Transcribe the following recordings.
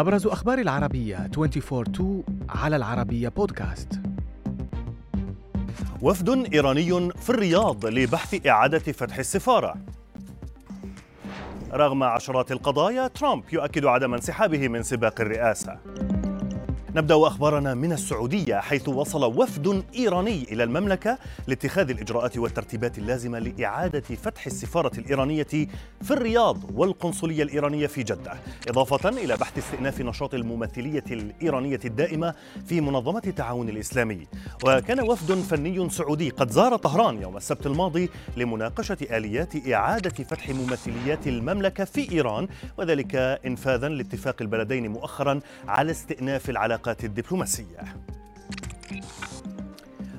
أبرز أخبار العربية 24 على العربية بودكاست. وفد إيراني في الرياض لبحث إعادة فتح السفارة. رغم عشرات القضايا ترامب يؤكد عدم انسحابه من سباق الرئاسة. نبدأ أخبارنا من السعودية حيث وصل وفد إيراني إلى المملكة لاتخاذ الإجراءات والترتيبات اللازمة لإعادة فتح السفارة الإيرانية في الرياض والقنصلية الإيرانية في جدة. إضافة إلى بحث استئناف نشاط الممثلية الإيرانية الدائمة في منظمة التعاون الإسلامي. وكان وفد فني سعودي قد زار طهران يوم السبت الماضي لمناقشة آليات إعادة فتح ممثليات المملكة في إيران وذلك انفاذا لاتفاق البلدين مؤخرا على استئناف العلاقات العلاقات الدبلوماسية.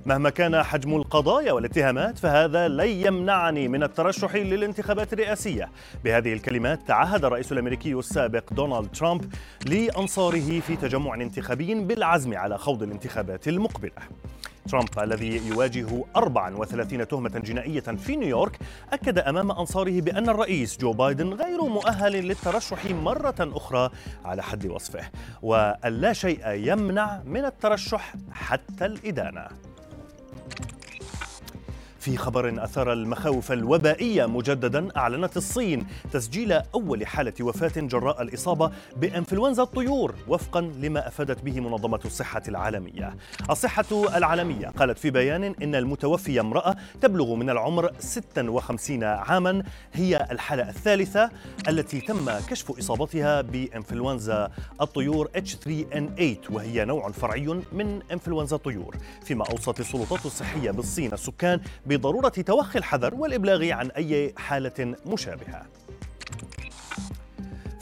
مهما كان حجم القضايا والاتهامات فهذا لن يمنعني من الترشح للانتخابات الرئاسية. بهذه الكلمات تعهد الرئيس الأمريكي السابق دونالد ترامب لأنصاره في تجمع انتخابي بالعزم على خوض الانتخابات المقبلة. ترامب الذي يواجه 34 تهمة جنائية في نيويورك أكد أمام أنصاره بأن الرئيس جو بايدن غير مؤهل للترشح مرة أخرى على حد وصفه وأن لا شيء يمنع من الترشح حتى الإدانة. في خبر أثار المخاوف الوبائية مجددا أعلنت الصين تسجيل أول حالة وفاة جراء الإصابة بإنفلونزا الطيور وفقا لما أفادت به منظمة الصحة العالمية. الصحة العالمية قالت في بيان إن المتوفية امرأة تبلغ من العمر 56 عاما هي الحالة الثالثة التي تم كشف إصابتها بإنفلونزا الطيور H3N8 وهي نوع فرعي من إنفلونزا الطيور. فيما أوصت السلطات الصحية بالصين السكان بضرورة توخي الحذر والإبلاغ عن أي حالة مشابهة.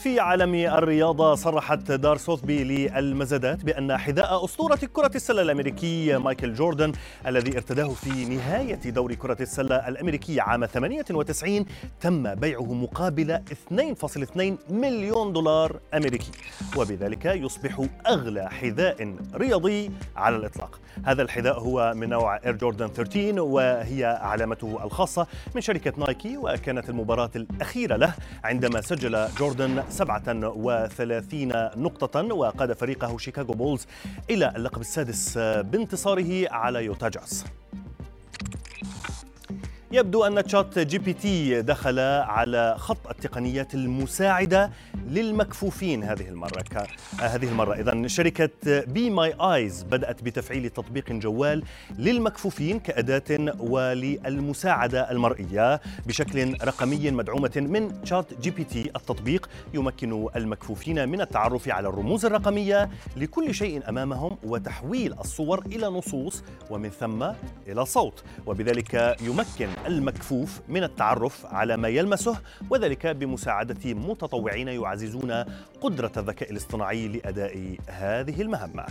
في عالم الرياضة صرحت دار سوثبي للمزادات بأن حذاء أسطورة كرة السلة الأمريكي مايكل جوردن الذي ارتداه في نهاية دور كرة السلة الأمريكي عام 98 تم بيعه مقابل 2.2 مليون دولار أمريكي. وبذلك يصبح أغلى حذاء رياضي على الإطلاق. هذا الحذاء هو من نوع Air Jordan 13 وهي علامته الخاصة من شركة نايكي وكانت المباراة الأخيرة له عندما سجل جوردن 37 نقطة وقاد فريقه شيكاغو بولز إلى اللقب السادس بانتصاره على يوتا جاز يبدو أن ChatGPT دخل على خط التقنيات المساعدة للمكفوفين هذه المرة. هذه المرة إذا شركة Be My Eyes بدأت بتفعيل تطبيق جوال للمكفوفين كأداة وللمساعدة المرئية بشكل رقمي مدعومة من ChatGPT التطبيق يمكن المكفوفين من التعرف على الرموز الرقمية لكل شيء أمامهم وتحويل الصور إلى نصوص ومن ثم إلى صوت وبذلك يمكن المكفوف من التعرف على ما يلمسه وذلك بمساعدة متطوعين يعززون قدرة الذكاء الاصطناعي لأداء هذه المهمة.